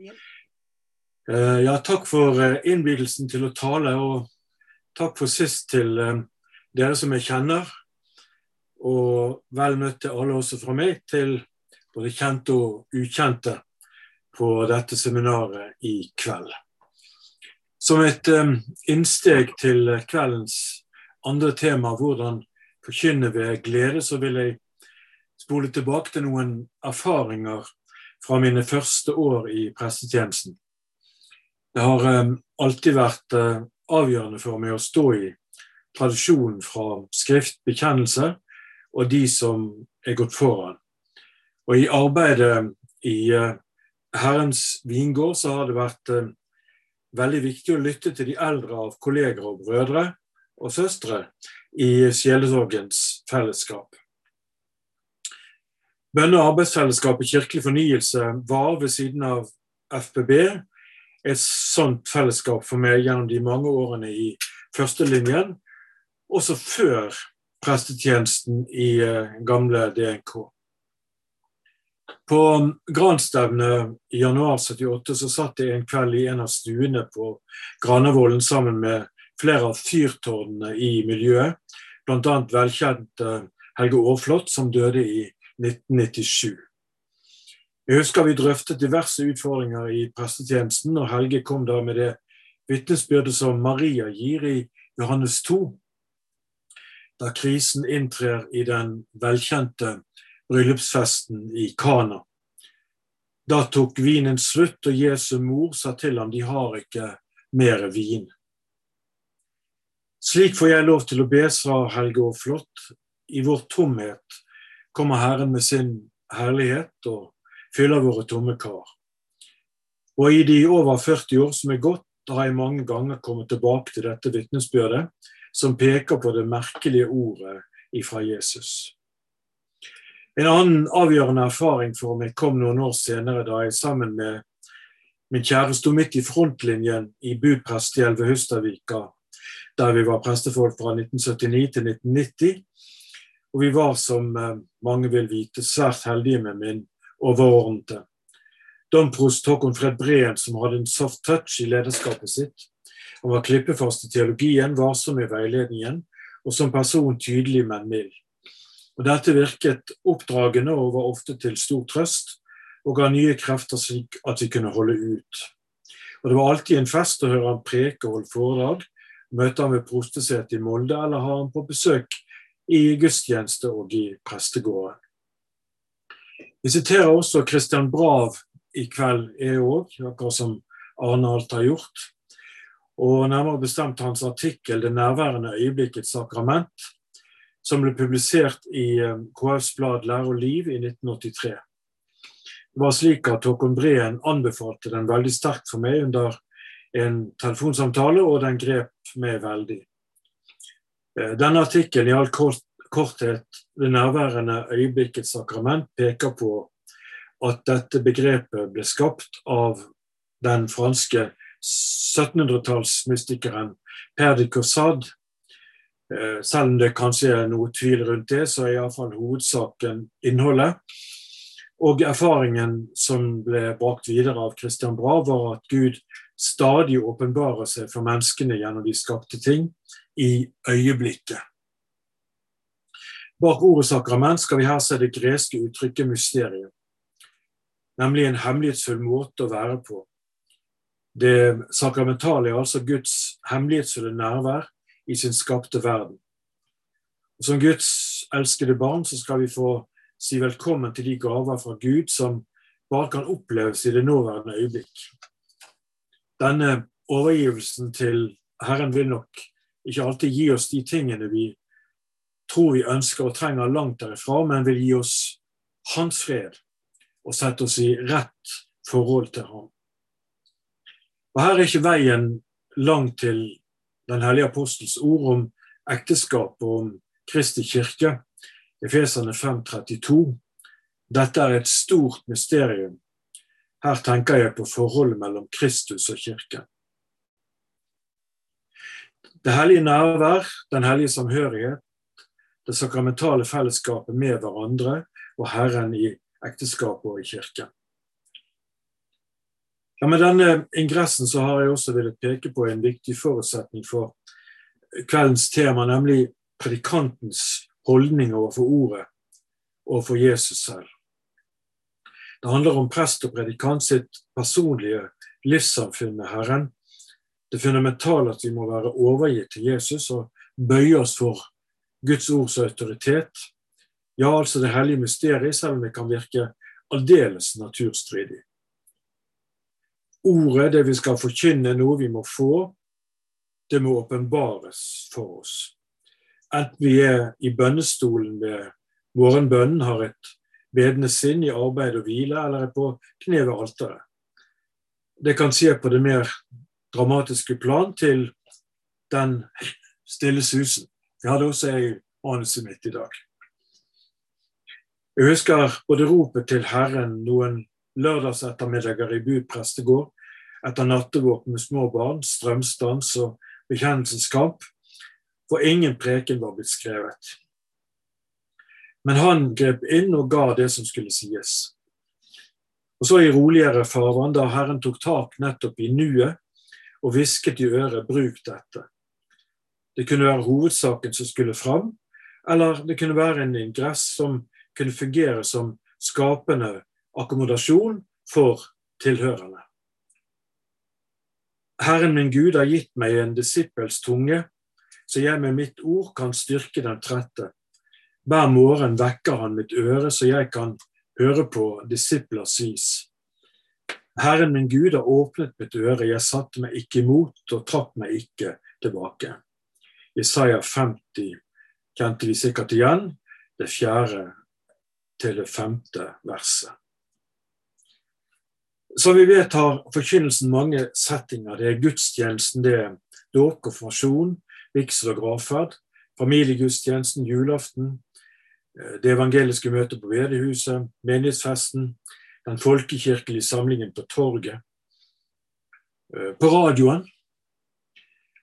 Eh, ja, takk for innbydelsen til å tale, og takk for sist til eh, dere som jeg kjenner. Og vel møtt til alle også fra meg, til både kjente og ukjente på dette seminaret i kveld. Som et innsteg til kveldens andre tema, hvordan forkynne ved glede, så vil jeg spole tilbake til noen erfaringer fra mine første år i prestetjenesten. Det har um, alltid vært uh, avgjørende for meg å stå i tradisjonen fra skriftbekjennelse og de som er gått foran. Og i arbeidet i uh, Herrens vingård så har det vært uh, veldig viktig å lytte til de eldre av kolleger og brødre og søstre i Sjelesorgens fellesskap. Bønne- og arbeidsfellesskapet Kirkelig fornyelse var ved siden av FBB et sånt fellesskap for meg gjennom de mange årene i førstelinjen, også før prestetjenesten i eh, gamle DNK. På Granstevnet i januar 78 så satt jeg en kveld i en av stuene på Granavolden sammen med flere av fyrtårnene i miljøet, bl.a. velkjente Helge Aarflot, som døde i 1997. Jeg husker vi drøftet diverse utfordringer i prestetjenesten, og Helge kom da med det vitnesbyrdet som Maria gir i Johannes 2, da krisen inntrer i den velkjente bryllupsfesten i Kana. Da tok vinen slutt, og Jesu mor sa til ham de har ikke mer vin. Slik får jeg lov til å be, sa Helge Aarflot. I vår tomhet kommer Herren med sin herlighet og fyller våre tomme kar. Og i de over 40 år som er gått, har jeg mange ganger kommet tilbake til dette vitnesbyrdet, som peker på det merkelige ordet ifra Jesus. En annen avgjørende erfaring for meg kom noen år senere, da jeg sammen med min kjære sto midt i frontlinjen i budprestgjeld ved Hustadvika, der vi var prestefolk fra 1979 til 1990. Og vi var, som eh, mange vil vite, svært heldige med min overordnede. Domprost Håkon Fred Breen, som hadde en soft touch i lederskapet sitt. Han var klippefast i teologien, varsom i veiledningen, og som person tydelig, men mild. Og Dette virket oppdragende og var ofte til stor trøst, og ga nye krefter slik at vi kunne holde ut. Og Det var alltid en fest å høre han preke og holde foredrag, møte ham ved prostesetet i Molde, eller ha ham på besøk i gudstjeneste og i prestegården. Vi siterer også Christian Brav i kveld, jeg òg, akkurat som Arne alt har gjort. Og nærmere bestemt hans artikkel 'Det nærværende øyeblikkets sakrament', som ble publisert i eh, KFs blad Lære og liv i 1983. Det var slik at Håkon Breen anbefalte den veldig sterkt for meg under en telefonsamtale, og den grep meg veldig. Eh, denne artikkelen i all kort, korthet 'Det nærværende øyeblikkets sakrament' peker på at dette begrepet ble skapt av den franske 1700-tallsmystikeren Per de Caussade. Eh, selv om det kanskje er noe tvil rundt det, så er iallfall hovedsaken innholdet. Og erfaringen som ble brakt videre av Christian Bra, var at Gud stadig åpenbarer seg for menneskene gjennom de skapte ting i øyeblikket. Bak ordet sakrament skal vi her se det greske uttrykket mysterium, nemlig en hemmelighetsfull måte å være på. Det sakramentale er altså Guds hemmelighetsfulle nærvær i sin skapte verden. Som Guds elskede barn så skal vi få si velkommen til de gaver fra Gud som bare kan oppleves i det nåværende øyeblikk. Denne overgivelsen til Herren vil nok ikke alltid gi oss de tingene vi tror vi ønsker og trenger langt derifra, men vil gi oss hans fred og sette oss i rett forhold til ham. Og Her er ikke veien langt til Den hellige apostels ord om ekteskap og om Kristi kirke. Efeserne 5.32. Dette er et stort mysterium. Her tenker jeg på forholdet mellom Kristus og kirken. Det hellige nærvær, den hellige samhørighet, det sakramentale fellesskapet med hverandre og Herren i ekteskapet og i kirken. Ja, Med denne ingressen så har jeg også villet peke på en viktig forutsetning for kveldens tema, nemlig predikantens holdning overfor ordet og for Jesus selv. Det handler om prest og predikant sitt personlige livssamfunn med Herren. Det fundamentale at vi må være overgitt til Jesus og bøye oss for Guds ords autoritet. Ja, altså det hellige mysteriet, selv om det kan virke aldeles naturstridig. Ordet, det vi skal forkynne, noe vi må få, det må åpenbares for oss. Enten vi er i bønnestolen ved morgenbønnen, har et bedende sinn i arbeid og hvile, eller er på kne ved alteret. Det kan skje på det mer dramatiske plan til den stille susen. Jeg hadde også ei anelse mitt i dag. Jeg husker både ropet til Herren noen lørdagsettermiddager i Bu prestegård, etter nattevåpen med små barn, strømstans og bekjennelseskamp, for ingen preken var blitt skrevet. Men han grep inn og ga det som skulle sies. Og så i roligere farvann, da Herren tok tak nettopp i nuet og hvisket i øret 'bruk dette'. Det kunne være hovedsaken som skulle fram, eller det kunne være en ingress som kunne fungere som skapende akkommodasjon for tilhørende. Herren min Gud har gitt meg en disippels tunge, så jeg med mitt ord kan styrke den trette. Hver morgen vekker han mitt øre, så jeg kan høre på disiplers vis. Herren min Gud har åpnet mitt øre, jeg satte meg ikke imot og trakk meg ikke tilbake. Isaiah 50 kjente vi sikkert igjen, det fjerde til det femte verset. Som vi vet har forkynnelsen mange settinger. Det er gudstjenesten, det er dåp, konfirmasjon, vigsel og gravferd. Familiegudstjenesten, julaften, eh, det evangeliske møtet på bedehuset, menighetsfesten, den folkekirkelige samlingen på torget. Eh, på radioen.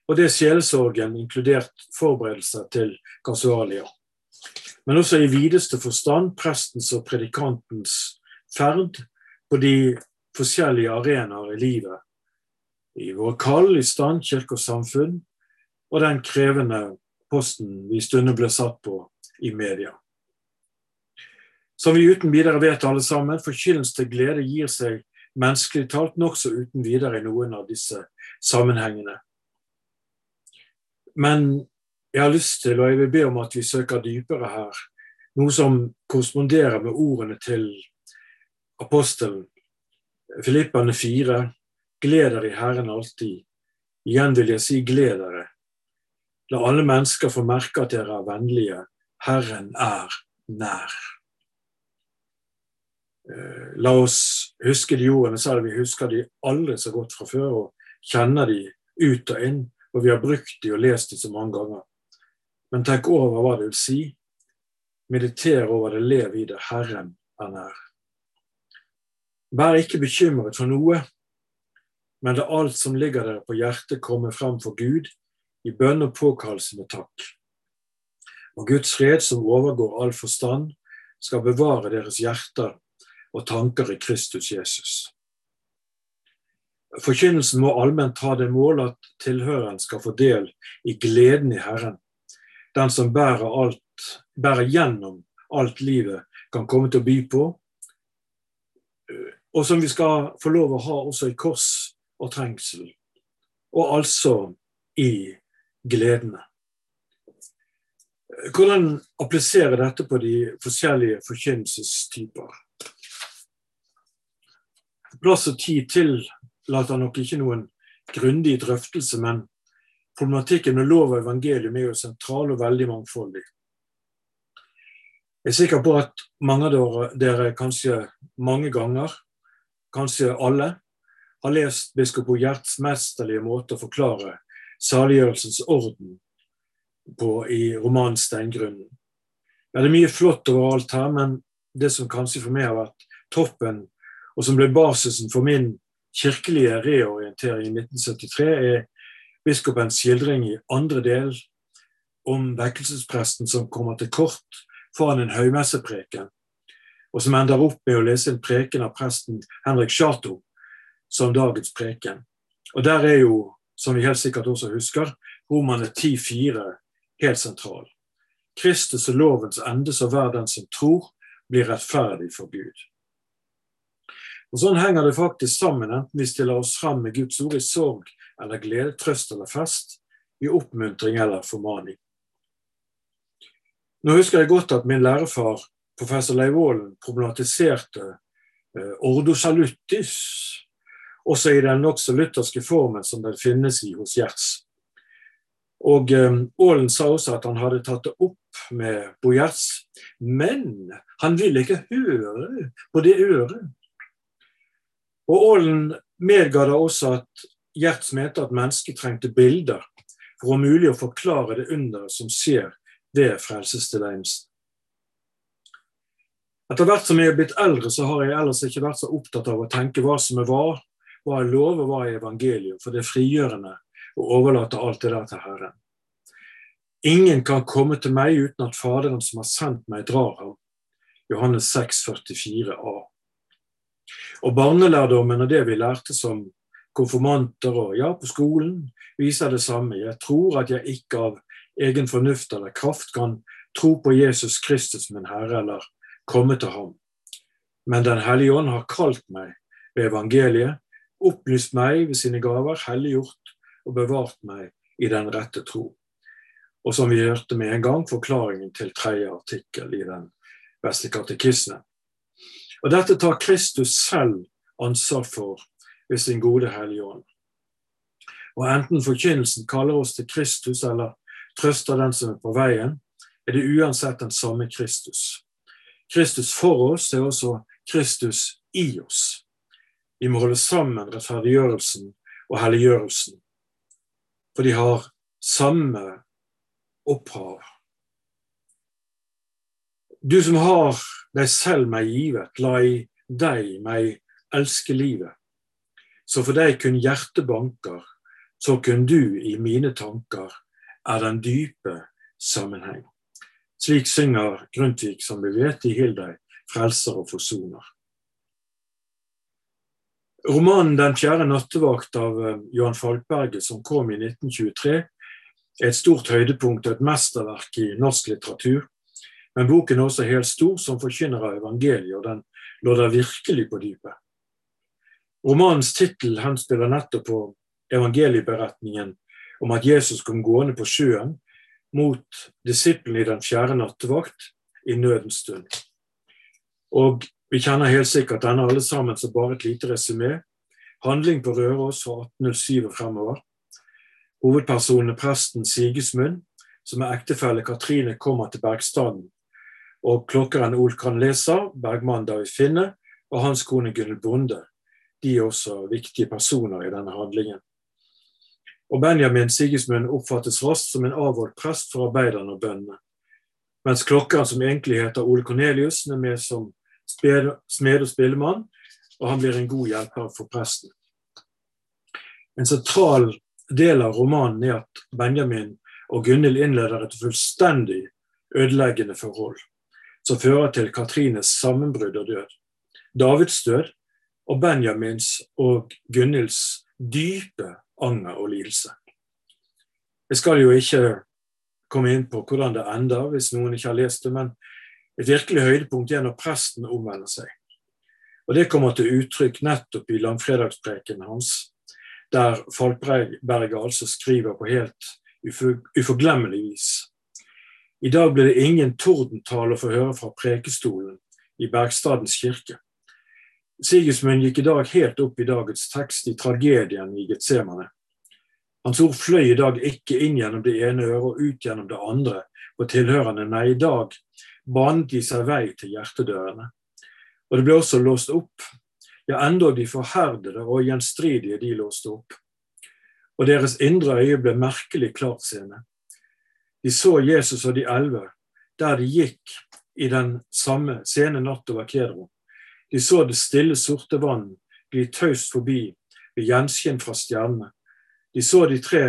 Og det er sjelesorgen, inkludert forberedelser til kasualier men også i videste forstand prestens og predikantens ferd på de forskjellige arenaer i livet. I våre kall, i stand, kirke og samfunn, og den krevende posten vi stunder ble satt på i media. Som vi uten videre vet alle sammen, forkynnelse til glede gir seg menneskelig talt nokså uten videre i noen av disse sammenhengene. Men jeg har lyst til, og jeg vil be om at vi søker dypere her, noe som korresponderer med ordene til apostelen. Filippane 4. Gled dere i Herren alltid. Igjen vil jeg si gled dere. La alle mennesker få merke at dere er vennlige. Herren er nær. Eh, la oss huske de ordene, selv om vi husker de aldri så godt fra før og kjenner de ut og inn, og vi har brukt de og lest de så mange ganger. Men tenk over hva det vil si. Mediter over det, lev i det. Herren er nær. Vær ikke bekymret for noe, men la alt som ligger dere på hjertet, komme frem for Gud i bønn og påkallelse med takk. Og Guds fred, som overgår all forstand, skal bevare deres hjerter og tanker i Kristus Jesus. Forkynnelsen må allment ha det mål at tilhøreren skal få del i gleden i Herren den som bærer, alt, bærer gjennom alt livet kan komme til å by på, og som vi skal få lov å ha også i kors og trengsel, og altså i gledene. Hvordan applisere dette på de forskjellige forkynnelsestyper? Plass og tid tillater nok ikke noen grundig drøftelse, men Problematikken med lov og evangelium er jo sentral og veldig mangfoldig. Jeg er sikker på at mange av dere kanskje mange ganger, kanskje alle, har lest biskop Gjerts mesterlige måte å forklare saliggjørelsens orden på i romanen 'Steingrunnen'. Ja, det er mye flott overalt her, men det som kanskje for meg har vært toppen, og som ble basisen for min kirkelige reorientering i 1973, er biskopens skildring i andre del om vekkelsespresten som kommer til kort foran en høymessepreken, og som ender opp med å lese en preken av presten Henrik Chato, som dagens preken. Og der er jo, som vi helt sikkert også husker, Romane 10,4 helt sentral. Kristus og lovens ende, så hver den som tror, blir rettferdig for Gud. Og Sånn henger det faktisk sammen, enten vi stiller oss fram med Guds ord i sorg eller glede, trøst eller fest, i oppmuntring eller formaning. Nå husker jeg godt at min lærerfar, professor Leiv problematiserte eh, ordo salutis, også i den nokså lutherske formen som den finnes i hos Gjerts. Og Aalen eh, sa også at han hadde tatt det opp med Bo Gjerts, men han ville ikke høre på det øret. Og Ålen medga da også at Gjerts mente at mennesket trengte bilder for om mulig å forklare det underet som skjer ved frelsestilegnelsen. Etter hvert som jeg er blitt eldre, så har jeg ellers ikke vært så opptatt av å tenke hva som er hva, hva er lov og hva er evangelium, for det er frigjørende å overlate alt det der til Herren. Ingen kan komme til meg uten at Faderen som har sendt meg, drar ham. Johannes 6, 44a. Og barnelærdommen og det vi lærte som konfirmanter og ja, på skolen, viser det samme. Jeg tror at jeg ikke av egen fornuft eller kraft kan tro på Jesus Kristus, min Herre, eller komme til ham. Men Den hellige ånd har kalt meg ved evangeliet, opplyst meg ved sine gaver, helliggjort og bevart meg i den rette tro. Og som vi hørte med en gang, forklaringen til tredje artikkel i den beste katekisme. Og dette tar Kristus selv ansvar for ved sin gode Hellige Ånd. Og enten forkynnelsen kaller oss til Kristus eller trøster den som er på veien, er det uansett den samme Kristus. Kristus for oss er også Kristus i oss. Vi må holde sammen rettferdiggjørelsen og helliggjørelsen, for de har samme opphav. Du som har deg selv meg givet, la i deg meg elske livet. Så for deg kun hjertet banker, så kun du i mine tanker er den dype sammenheng. Slik synger Grundtvig, som vi vet, i Hildeg, frelser og forsoner. Romanen 'Den fjerde nattevakt' av eh, Johan Falkberget, som kom i 1923, er et stort høydepunkt og et mesterverk i norsk litteratur. Men boken er også helt stor som forkynner av evangeliet, og den lå der virkelig på dypet. Romanens tittel henspiller nettopp på evangelieberetningen om at Jesus kom gående på sjøen mot disiplene i den fjerde nattevakt i nødens stund. Og vi kjenner helt sikkert denne alle sammen som bare et lite resymé. Handling på Røros fra 1807 og fremover. Hovedpersonen er presten Sigismund, som er ektefelle Katrine, kommer til Bergstaden. Og klokkeren Olkan Leser, Bergmann David Finne, og hans kone Gunhild Bonde de er også viktige personer i denne handlingen. Og Benjamin Sigismund oppfattes raskt som en avholdt prest for arbeiderne og bøndene. Mens klokkeren, som egentlig heter Ole Kornelius, er med som smed og spillemann, og han blir en god hjelper for presten. En sentral del av romanen er at Benjamin og Gunhild innleder et fullstendig ødeleggende forhold, som fører til Katrines sammenbrudd og død. Davids død og Benjamins og Gunhilds dype anger og lidelse. Jeg skal jo ikke komme inn på hvordan det ender, hvis noen ikke har lest det, men et virkelig høydepunkt er når presten omvender seg. Og Det kommer til uttrykk nettopp i langfredagspreken hans, der Falkberget altså skriver på helt uforglemmelig vis. I dag blir det ingen tordentale å få høre fra prekestolen i Bergstadens kirke. Sigismund gikk i dag helt opp i dagens tekst i tragedien i Getsemane. Hans ord fløy i dag ikke inn gjennom det ene øret og ut gjennom det andre på tilhørende, nei, i dag banet de seg vei til hjertedørene. Og det ble også låst opp, ja, enda de forherdede og gjenstridige de låste opp. Og deres indre øye ble merkelig klartseende. De så Jesus og de elleve der de gikk i den samme sene natt over Kedron. De så det stille, sorte vann gli taust forbi ved gjenskinn fra stjernene. De så de tre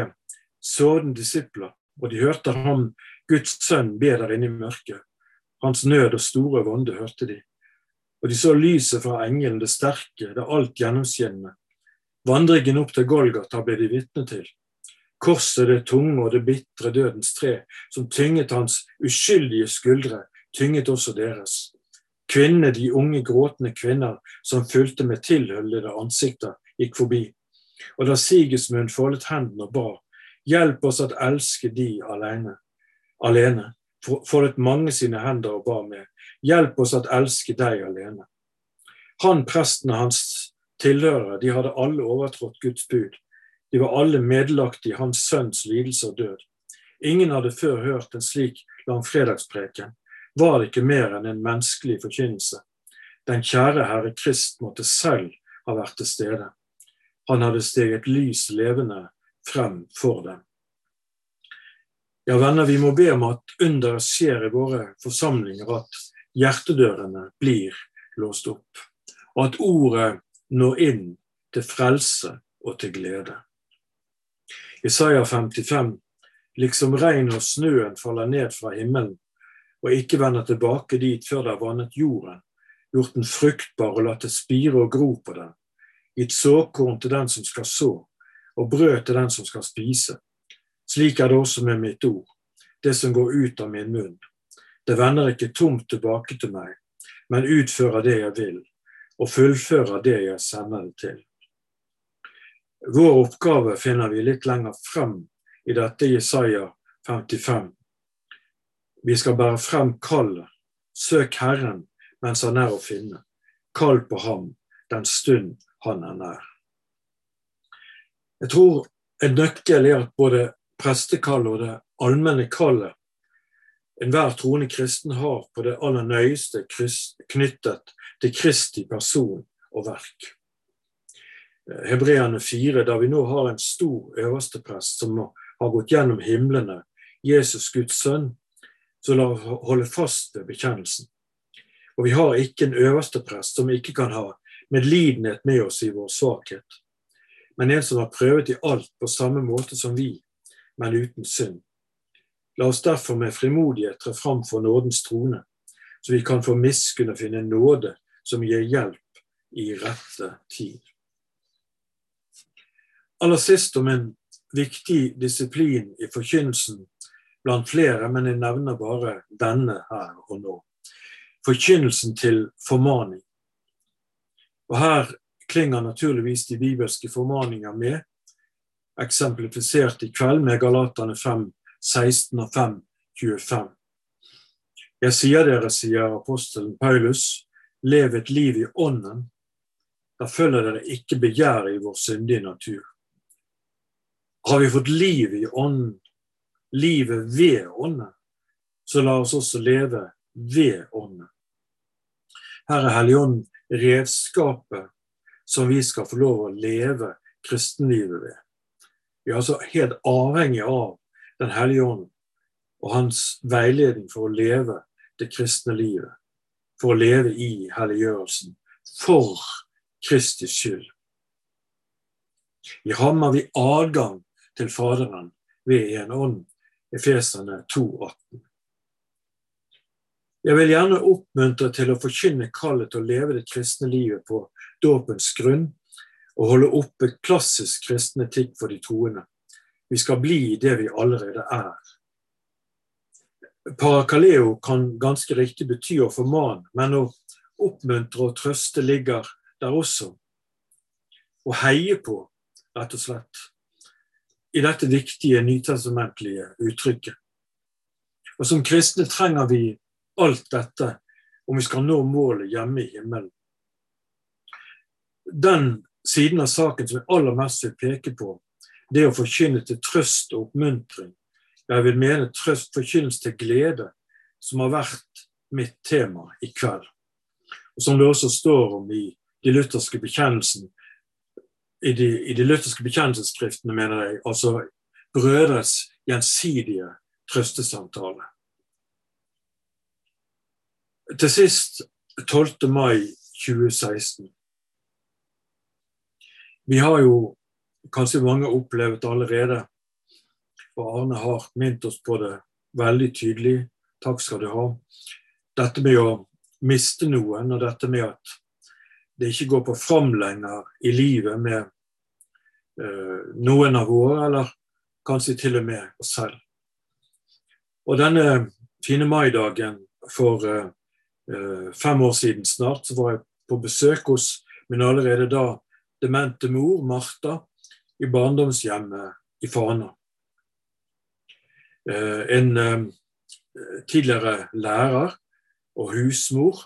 sårende disipler, og de hørte ham, Guds sønn, be der inne i mørket. Hans nød og store vonde hørte de. Og de så lyset fra engelen, det sterke, det alt gjennomskinnende. Vandringen opp til Golgata ble de vitne til. Korset, det tunge og det bitre dødens tre, som tynget hans uskyldige skuldre, tynget også deres. Kvinnene, de unge gråtende kvinner som fulgte med tilhullede ansikter, gikk forbi. Og da Sigismund foldet hendene og ba, hjelp oss at elske de alene, alene, foldet mange sine hender og ba med, hjelp oss at elske deg alene. Han, presten og hans tilhørere, de hadde alle overtrådt Guds bud. De var alle medlagt i hans sønns lidelse og død. Ingen hadde før hørt en slik langfredagspreken. Var det ikke mer enn en menneskelig forkynnelse? Den kjære Herre Krist måtte selv ha vært til stede. Han hadde steget lys levende frem for dem. Ja, venner, vi må be om at underet skjer i våre forsamlinger, at hjertedørene blir låst opp, og at ordet når inn til frelse og til glede. Isaiah 55, liksom regn og snøen faller ned fra himmelen, og ikke vender tilbake dit før det har vannet jorden, gjort den fruktbar og latt det spire og gro på den, gitt såkorn til den som skal så, og brød til den som skal spise. Slik er det også med mitt ord, det som går ut av min munn. Det vender ikke tomt tilbake til meg, men utfører det jeg vil, og fullfører det jeg sender det til. Vår oppgave finner vi litt lenger frem i dette Jesaja 55. Vi skal bære frem kallet. Søk Herren mens han er å finne. Kall på ham den stund han er nær. Jeg tror en nøkkel er at både prestekallet og det allmenne kallet enhver troende kristen har på det aller nøyeste knyttet til Kristi person og verk. Hebreerne 4, da vi nå har en stor øversteprest som har gått gjennom himlene, Jesus Guds sønn, så la oss holde fast ved bekjennelsen. Og vi har ikke en øversteprest som ikke kan ha medlidenhet med oss i vår svakhet, men en som har prøvet i alt på samme måte som vi, men uten synd. La oss derfor med frimodighet tre fram for nådens trone, så vi kan få miskunn finne nåde som gir hjelp i rette tid. Aller sist om en viktig disiplin i forkynnelsen blant flere, men jeg nevner bare denne her og nå. Forkynnelsen til formaning. Og her klinger naturligvis de bibelske formaninger med, eksemplifisert i kveld med Galatane 5, 16 og 5, 25. Jeg sier dere, sier apostelen Paulus, lev et liv i ånden. Da følger dere ikke begjæret i vår syndige natur. Har vi fått liv i ånden, livet ved ånden, så la oss også leve ved ånden. Her er Helligånden redskapet som vi skal få lov å leve kristenlivet ved. Vi er altså helt avhengig av Den hellige ånd og hans veiledning for å leve det kristne livet. For å leve i helliggjørelsen. For Kristis skyld. I ham har vi adgang til Faderen ved en ånd. Efeserne 2,18. Jeg vil gjerne oppmuntre til å forkynne kallet til å leve det kristne livet på dåpens grunn, og holde oppe klassisk kristen etikk for de troende. Vi skal bli det vi allerede er. Parakaleo kan ganske riktig bety å formane, men å oppmuntre og trøste ligger der også. Å heie på, rett og slett, i dette viktige nytestamentlige uttrykket. Og Som kristne trenger vi alt dette om vi skal nå målet hjemme i himmelen. Den siden av saken som jeg aller mest vil peke på, det å forkynne til trøst og oppmuntring. Jeg vil mene trøst, forkynnes til glede, som har vært mitt tema i kveld. Og Som det også står om i de lutherske bekjennelsen, i de, i de lutherske bekjennelsesskriftene, mener jeg, altså brødres gjensidige trøstesamtale. Til sist 12. mai 2016. Vi har jo kanskje mange opplevd allerede, og Arne har minnet oss på det veldig tydelig. Takk skal du ha. Dette med å miste noen, og dette med at det ikke går på fram lenger i livet med noen av våre, eller kanskje til og med oss selv. Og denne fine maidagen for eh, eh, fem år siden snart, så var jeg på besøk hos min allerede da demente mor, Martha, i barndomshjemmet i Fana. Eh, en eh, tidligere lærer og husmor,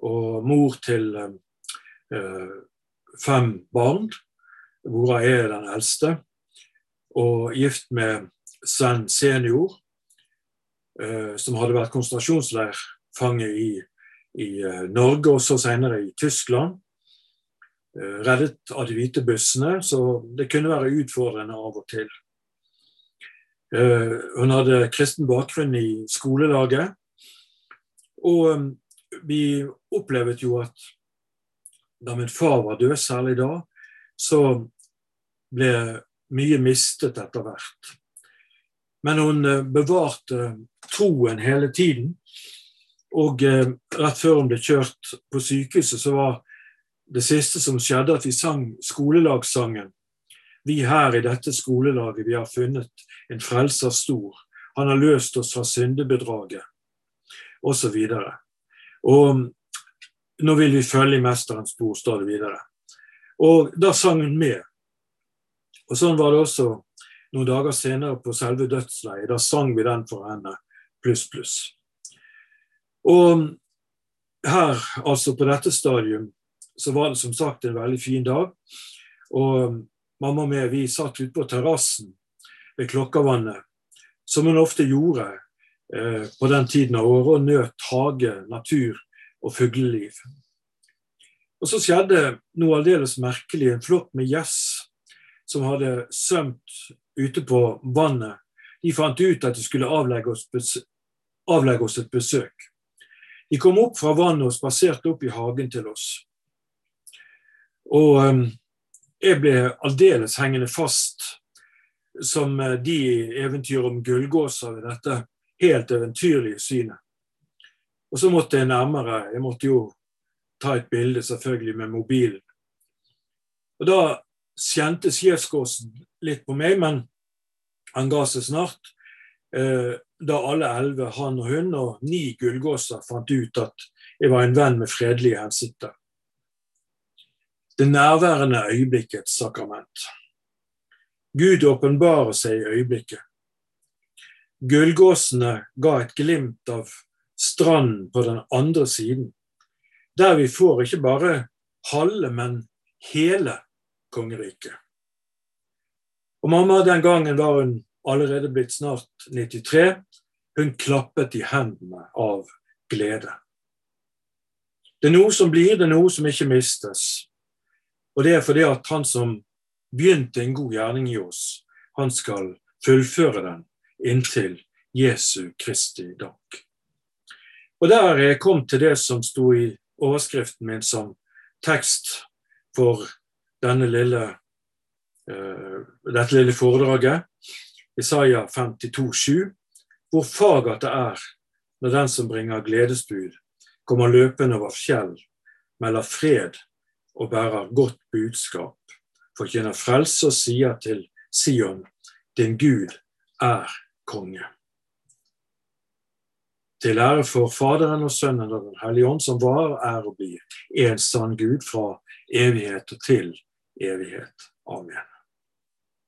og mor til eh, fem barn, hvorav jeg er den eldste, og gift med Sven senior, som hadde vært konsentrasjonsleirfange i, i Norge og så senere i Tyskland. Reddet av de hvite bussene, så det kunne være utfordrende av og til. Hun hadde kristen bakgrunn i skolelaget. Og vi opplevde jo at da min far var død, særlig da, så ble mye mistet etter hvert. Men hun eh, bevarte troen hele tiden. Og eh, rett før hun ble kjørt på sykehuset, så var det siste som skjedde, at vi sang skolelagssangen. Vi her i dette skolelaget, vi har funnet en frelser stor. Han har løst oss fra syndebedraget osv. Og, og nå vil vi følge i mesterens spor det videre. Og da sang hun med. Og sånn var det også noen dager senere på selve dødsleiet. Da sang vi den for henne, pluss, pluss. Og her, altså på dette stadium, så var det som sagt en veldig fin dag. Og mamma og jeg, vi satt ute på terrassen ved Klokkavannet, som hun ofte gjorde Eh, på den tiden av året og nøt hage, natur og fugleliv. Og så skjedde noe aldeles merkelig. En flokk med gjess som hadde svømt ute på vannet, de fant ut at de skulle avlegge oss, avlegge oss et besøk. De kom opp fra vannet og spaserte opp i hagen til oss. Og um, jeg ble aldeles hengende fast som eh, de eventyr om gullgåser ved dette helt eventyrlige synet. Og så måtte jeg nærmere. Jeg måtte jo ta et bilde, selvfølgelig, med mobilen. Og da kjente sjefsgåsen litt på meg, men han ga seg snart. Eh, da alle elleve, han og hun, og ni gullgåser fant ut at jeg var en venn med fredelige hensikter. Det nærværende øyeblikkets sakrament. Gud åpenbarer seg i øyeblikket. Gullgåsene ga et glimt av stranden på den andre siden, der vi får ikke bare halve, men hele kongeriket. Og mamma den gangen var hun allerede blitt snart 93. Hun klappet i hendene av glede. Det er noe som blir, det er noe som ikke mistes. Og det er fordi at han som begynte en god gjerning i oss, han skal fullføre den inntil Jesu Kristi dag. Og Der er jeg kommet til det som sto i overskriften min som tekst for denne lille, uh, dette lille foredraget, Isaiah 52,7, hvor fagert det er når den som bringer gledesbud, kommer løpende over fjell, melder fred og bærer godt budskap, forkynner frelse og sier til Sion, din Gud er konge. Til ære for Faderen og Sønnen og Den hellige ånd, som var, er og blir en sann Gud fra evighet til evighet. Amen.